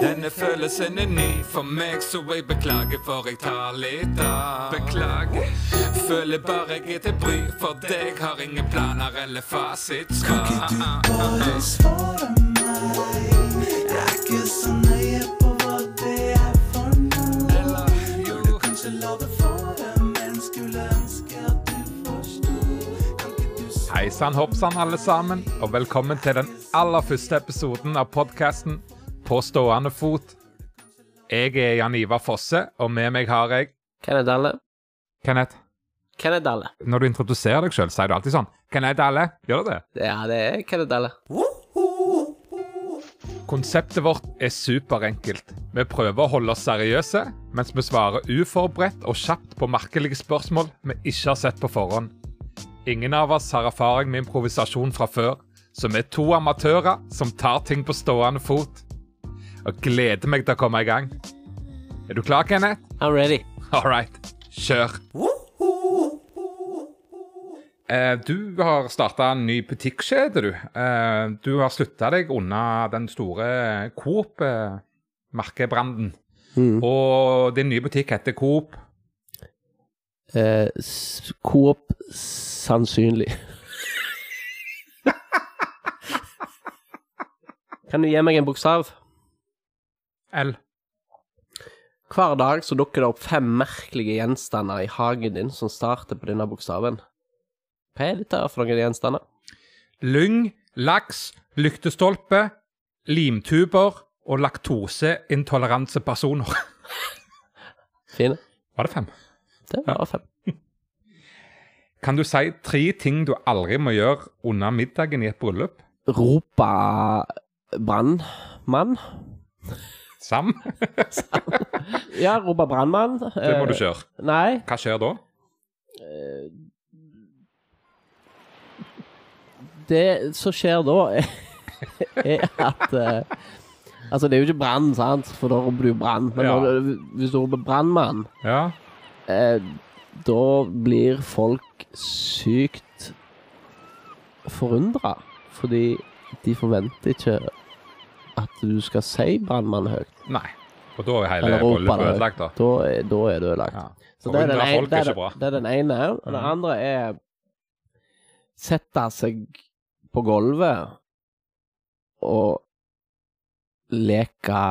Denne følelsen er ny for meg, så jeg beklager for jeg tar litt av. Beklager. Føler bare jeg er til bry, for deg har ingen planer eller fasitsvar. Bare svare meg. Jeg er ikke så nøye på hva det er for noe. Eller jo, Kanskje la det fare, men skulle ønske at du forsto. Kan ikke du Hei sann, hopp sann, alle sammen, og velkommen til den aller første episoden av podkasten På stående fot. Jeg er Jan Ivar Fosse, og med meg har jeg Kenneth Dalle. Kenneth. Kenneth Dalle. Når du introduserer deg sjøl, sier du alltid sånn Kenneth Dalle. Gjør du det? Ja, det er Kenneth Dalle. Konseptet vårt er superenkelt. Vi prøver å holde oss seriøse, mens vi svarer uforberedt og kjapt på merkelige spørsmål vi ikke har sett på forhånd. Ingen av oss har erfaring med improvisasjon fra før, så vi er to amatører som tar ting på stående fot. Og gleder meg til å komme i gang. Er du klar, Kenneth? I'm ready. All right, kjør. Eh, du har starta en ny butikkjede, du. Eh, du har slutta deg unna den store Coop-merkebranden. Mm. Og din nye butikk heter Coop. Eh, Coop sannsynlig. kan du gi meg en bokstav? L. Hver dag så dukker det opp fem merkelige gjenstander i hagen din som starter på denne bokstaven. Hva er dette for noen gjenstander? Lyng, laks, lyktestolpe, limtuber og laktoseintoleransepersoner. Fine. Var det fem? Det var fem. Kan du si tre ting du aldri må gjøre under middagen i et bryllup? Rope brannmann. Sam? Ja, Robert brannmann. Det må du Eh, kjøre. Nei. Hva skjer da? Det som skjer da, er, at eh, Altså, det er jo ikke brann, sant, for da roper du brann. Men Ja. når du, hvis du roper brannmann, Ja. eh, da blir folk sykt forundra. Fordi de forventer ikke at du skal si brannmann høyt. Nei. Og da er hele bryllupet ødelagt, da. Da er, da er det ødelagt. Ja. Så det er, den ene, det, er det er den ene. Og den Mhm. andre er sette seg på gulvet og leke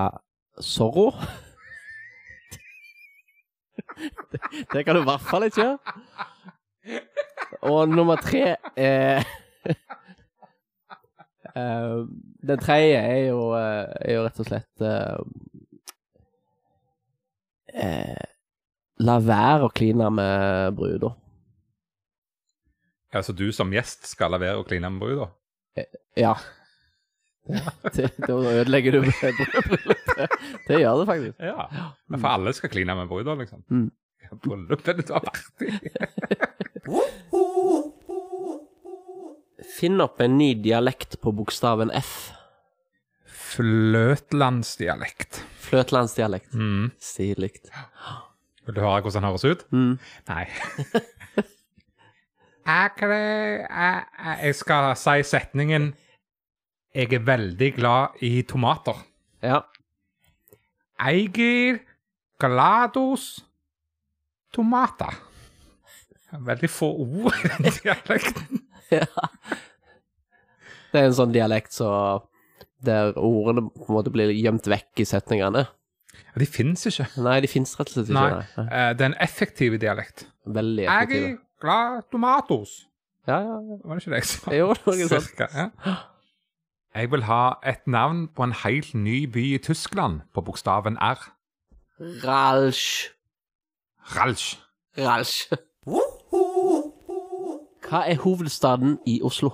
Zorro. det, det kan du i hvert fall ikke gjøre. Og nummer tre er eh, Den tredje er jo, eh, er jo rett og slett uh, uh, La være å kline med bruda. Altså du som gjest skal la være å kline med bruda? Ja. Det- Da ødelegger du bryllupet. Det gjør det faktisk. Ja. Men for alle skal kline med bruda, liksom? Mm. Bryllupet har vært i? Finn opp en ny dialekt på bokstaven F. Fløtlandsdialekt. Fløtlandsdialekt. Mm. Stilig. Vil du høre hvordan den høres ut? Mm. Nei. Jeg, skal si setningen Jeg er veldig glad i tomater. Ja. Jeg er glados tomater. Veldig få ord i den dialekten. ja. Det er en sånn dialekt så der ordene på en måte blir gjemt vekk i setningene. Ja, De fins ikke. Nei, de fins rett og slett ikke. Nei. Nei. Eh, Det er en effektiv dialekt. Veldig Jeg er glad tomatos. Ja, ja, ja. Var det ikke det jeg sa? Jo, noe sånt. Cirka, ja. Jeg vil ha et navn på en helt ny by i Tyskland på bokstaven R. Ralsch. Ralsch. Ralsch. Hva er hovedstaden i Oslo?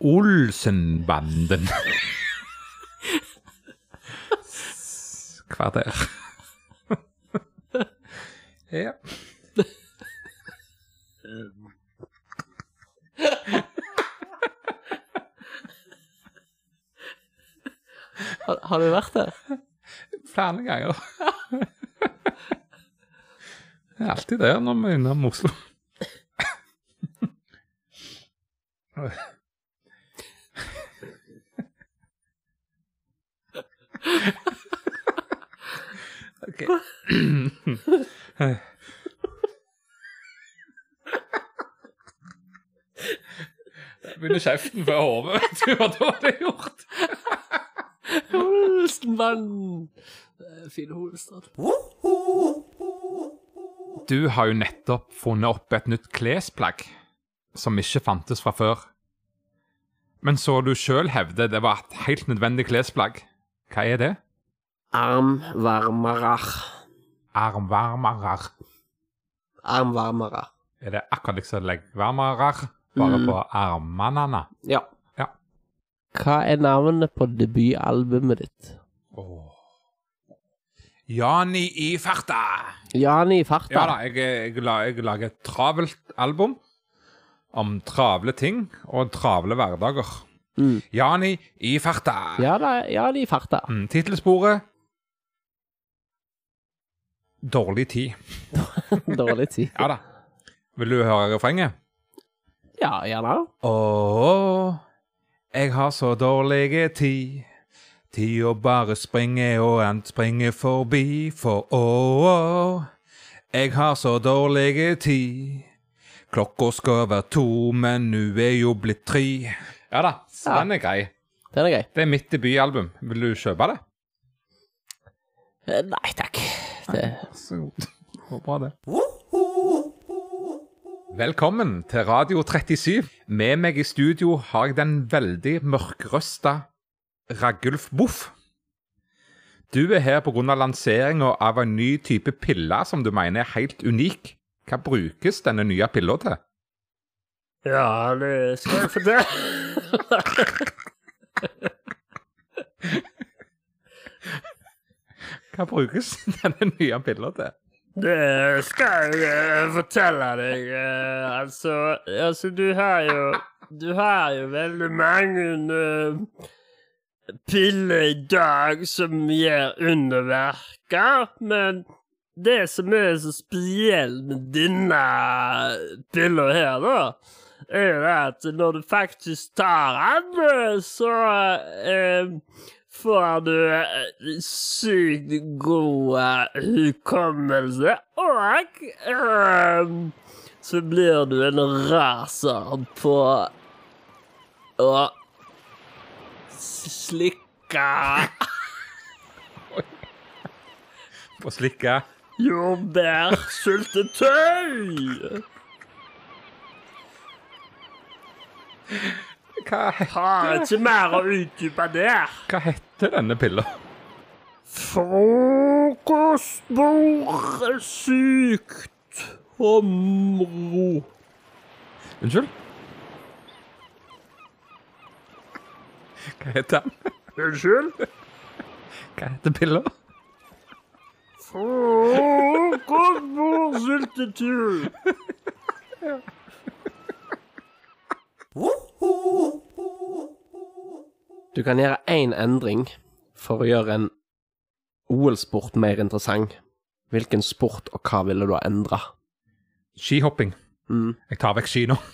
Olsenbanden. Kvarter. ja. Har, har du vært der? Flere ganger. Jeg er alltid der når vi er innom Oslo. Begynner kjeften før hodet, vet du hva da det jeg gjort? Holstenmann. Eh, Fin hovedstad. Du har jo nettopp funnet opp et nytt klesplagg som ikke fantes fra før. Men så du sjøl hevder det var et helt nødvendig klesplagg. Hva er det? Armvarmere. Armvarmere. Armvarmere. Er det akkurat liksom leggvarmere, bare Mm. på armene? Ja. Ja. Hva er navnet på debutalbumet ditt? Jani i farta! Jani i farta. Ja da, jeg, jeg, jeg lager et travelt album om travle ting og travle hverdager. Mm. Jani i farta. Ja da, Jani i farta. Mm, Tittelsporet Dårlig tid. Dårlig tid. Ja da. Vil du høre refrenget? Ja, gjerne. Åh, jeg har så dårlig tid. Tid å bare springe og alt springe forbi, for åh, jeg har så dårlig tid. Klokka skal være to, men nu er jo blitt tre. Ja da, så den er grei. Den er grei. Det er mitt debutalbum. Vil du kjøpe det? Eh, Nei takk. Det Så god. Det var bra, det. Velkommen til Radio 37. Med meg i studio har jeg den veldig mørkrøsta Ragulf Boff. Du er her pga. lanseringa av en ny type pille som du mener er helt unik. Hva brukes denne nye pilla til? Ja, det skal jeg fortelle. Hva brukes denne nye pilla til? Det skal jeg fortelle deg. eh, altså, altså, du har jo Du har jo veldig mange uh, piller i dag som gjør underverker, men det som er så spesielt med denne pilla her, da, er jo at når du faktisk tar den, eh, så eh, får du eh, sykt god hukommelse, og um, så blir du en raser på å slikke På slikke jordbærsyltetøy. Hva, Har ikke mer å utdype der. hva heter denne pilla? Frokostbordsykdomro. Unnskyld? Hva heter den? Unnskyld? Hva heter pilla? Frokostbord syltetøy. Du kan gjøre én endring for å gjøre en OL-sport mer interessant. Hvilken sport og hva ville du ha endra? Skihopping. Mm. Jeg tar vekk ski nå.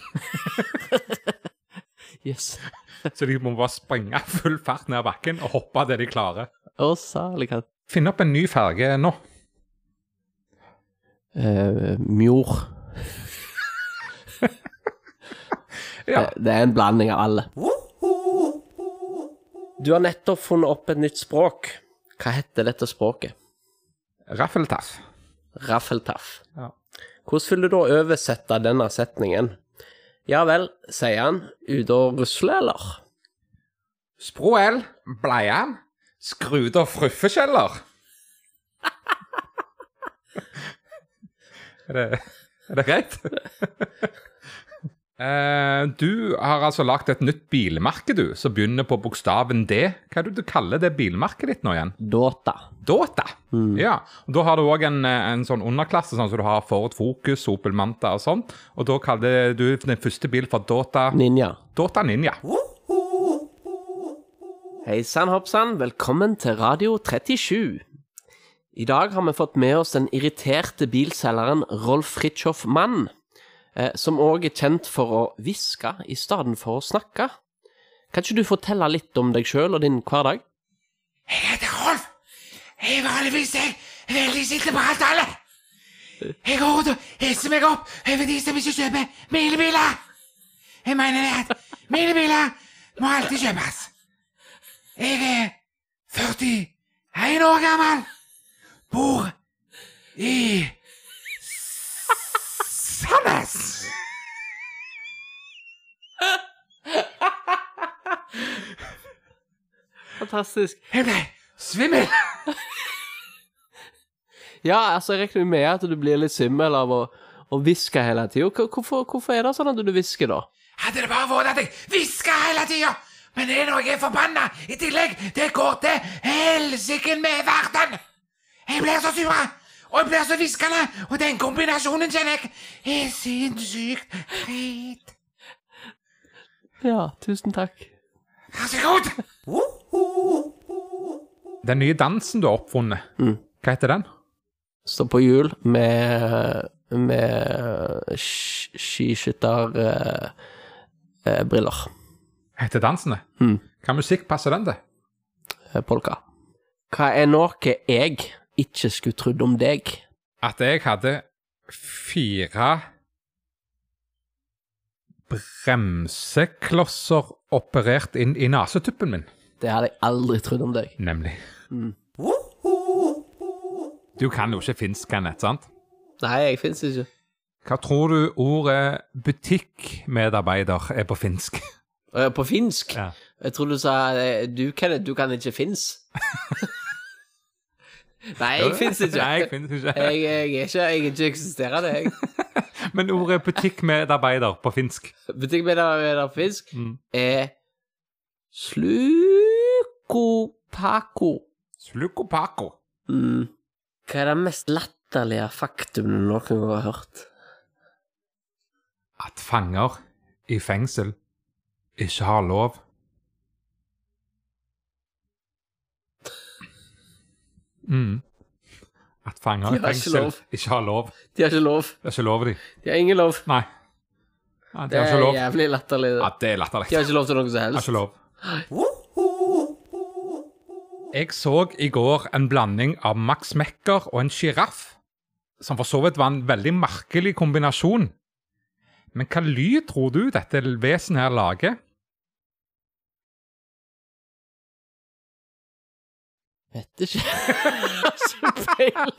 Yes. Så de må bare springe full fart ned bakken og hoppe det de klarer. Å. Finn opp en ny ferge nå. Uh, Mjord. Ja. Det, det er en blanding av alle. Du har nettopp funnet opp et nytt språk. Hva heter dette språket? Raffeltaff. Raffeltaff. Ja. Hvordan vil du da oversette denne setningen? Ja vel, sier han, ute og rusler, eller? Sproel, bleian, skruder fruffekjeller. er, det, er det greit? Eh, du har altså lagt et nytt bilmerke, du, som begynner på bokstaven D. Hva er det du kaller det bilmerket ditt nå igjen? Dota. Dota. Ja, og Da har du òg en, en sånn underklasse, sånn som du har Ford Focus, Opel Manta og sånt. Og da kaller du den første bil for Dota, Ninja. Dota Ninja. Hei sann, hoppsann, velkommen til Radio 37. I dag har vi fått med oss den irriterte bilselgeren Rolf Fridtjof Mann, som òg er kjent for å hviske i stedet for å snakke. Kan ikke du fortelle litt om deg sjøl og din hverdag? Jeg heter Rolf. Jeg er vanligvis jeg, veldig sikker på alt alle. Jeg går rundt og hisser meg opp over de som ikke kjøper milebiler. Jeg mener det at milebiler må alltid kjøpes. Jeg er 41 år gammel, bor i Sandnes. Fantastisk. Jeg ble svimmel. Ja, altså, jeg regner med at du blir litt svimmel av å, å hviske hele tida. Hvorfor, hvorfor er det sånn at du hvisker, da? Hadde det bare vært at jeg hviska hele tida. Men det er når jeg er forbanna i tillegg. Det går til helsike med verden. Jeg blir så sur. Og jeg blir så hviskende. Og den kombinasjonen, kjenner jeg, er sinnssykt heit. Ja, tusen takk. Vær så god. Den nye dansen du har oppfunnet, hva heter den? Stå på hjul med med skiskytterbriller. Eh, briller. Heter dansen det? Mm. Hva musikk passer den til? Eh, polka. Hva er noe jeg ikke skulle trodd om deg? At jeg hadde fire bremseklosser operert inn i nesetuppen min, Det hadde jeg aldri trodd om deg. nemlig. Du kan jo ikke finsk, Kenneth, sant? Nei, jeg fins ikke. Hva tror du ordet butikkmedarbeider er på finsk? Eh, På finsk? Ja. Jeg tror du sa eh, du, Kenneth, du kan ikke fins. Nei, jeg fins ikke. Nei, jeg finnes ikke. Jeg, jeg er ikke, jeg er ikke eksisterende, jeg. Men ordet butikkmedarbeider på finsk Butikkmedarbeider på finsk Mm. er slukopako. Slukopako. Mm. Hva er det mest latterlige faktum du noen gang har hørt? At fanger i fengsel ikke har lov. Mm. At fanger i har fengsel lov. ikke har lov. De har ikke lov. Det er ikke lov, de. De har ingen lov. Nei. Ja, de Det har er jævlig latterlig. Ja, det. er latterlig. De har ikke lov til noe som Har helst. ikke lov. Jeg så i går en blanding av Max Mekker og en sjiraff, som for så vidt var en veldig merkelig kombinasjon. Men hva lyd tror du dette vesenet her lager? Vet ikke. Har ikke peiling.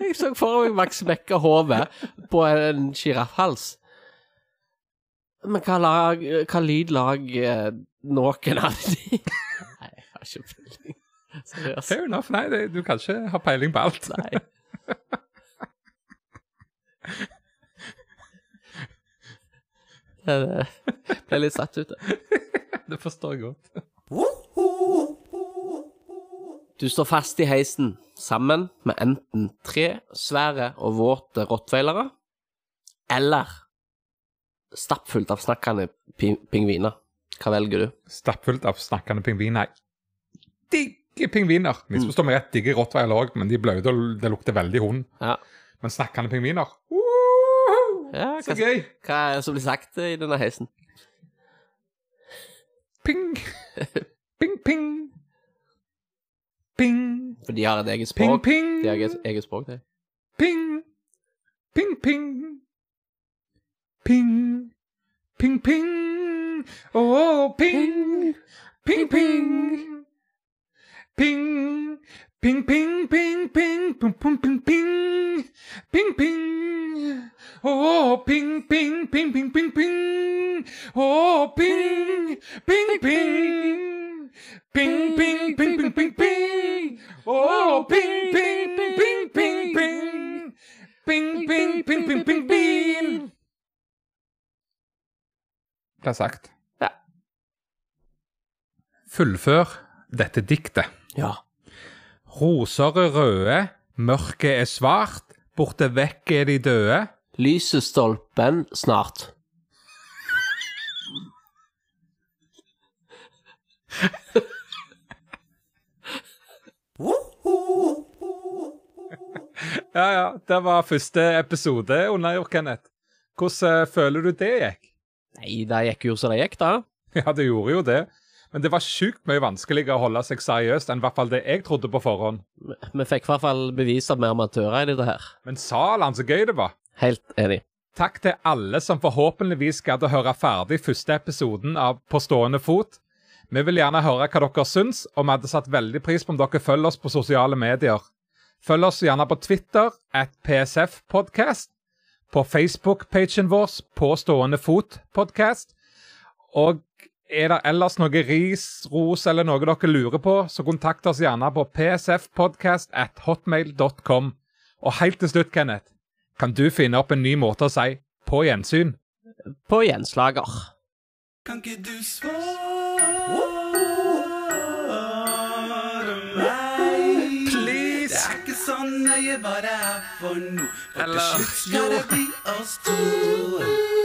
Jeg så for meg Max Mekker hodet på en sjiraffhals. Men hva, lag, hva lyd lager noen av de? Nei, jeg har ikke peiling. Seriøst. Fair enough. Nei, det, du kan ikke ha peiling på alt. Nei. Det ble litt satt ut. Det forstår jeg godt. Du står fast i heisen sammen med enten tre svære og våte rottweilere eller stappfullt av snakkende pingviner. Hva velger du? Stappfullt av snakkende pingviner. Digge pingviner. Misforstå meg rett, digge rottweiler òg, men de er og det lukter veldig hund. Ja. Men snakkende pingviner! Ja, Så hva, gøy! hva er det som blir sagt i denne heisen? Ping. Ping, ping. Ping. For de har et eget Ping, språk. ping. De har et eget språk, de. Ping. Ping, ping. Ping. Ping, ping. Oh, ping. Ping, ping. Ping. Ping, ping, ping, ping. Pum, pum, ping, ping. Ping, ping. Oh, ping, ping, ping, ping, ping, ping. Oh, ping. Ping, ping. Ping, ping, ping, ping, ping, ping. Oh, ping, ping, ping, ping, ping, ping. Ping, ping, ping, ping, ping. Det er sagt. Ja. Fullfør dette diktet. Ja. Roser er røde, mørket er svart, borte vekk er de døde. Lysestolpen snart. Ja, ja, det var første episode unnagjort, Kenneth. Hvordan eh, føler du det gikk? Nei, det gikk jo som det gikk, da. Ja, det gjorde jo det. Men det var sjukt mye vanskeligere å holde seg seriøst enn i hvert fall det jeg trodde på forhånd. Vi fikk i hvert fall bevis at vi er amatører i dette her. Men salen, så gøy det var. Helt enig. Takk til alle som forhåpentligvis gadd å høre ferdig første episoden av På stående fot. Vi vil gjerne høre hva dere syns, og vi hadde satt veldig pris på om dere følger oss på sosiale medier. Følg oss gjerne på Twitter at psfpodcast, på Facebook-pagen vår På stående fot-podkast, og er det ellers noe ris, ros eller noe dere lurer på, så kontakt oss gjerne på psfpodcast at hotmail.com. Og helt til slutt, Kenneth, kan du finne opp en ny måte å si på gjensyn? På gjenslager. Kan ikke du svare nøye hva det er for noe, for til slutt skal det bli oss to.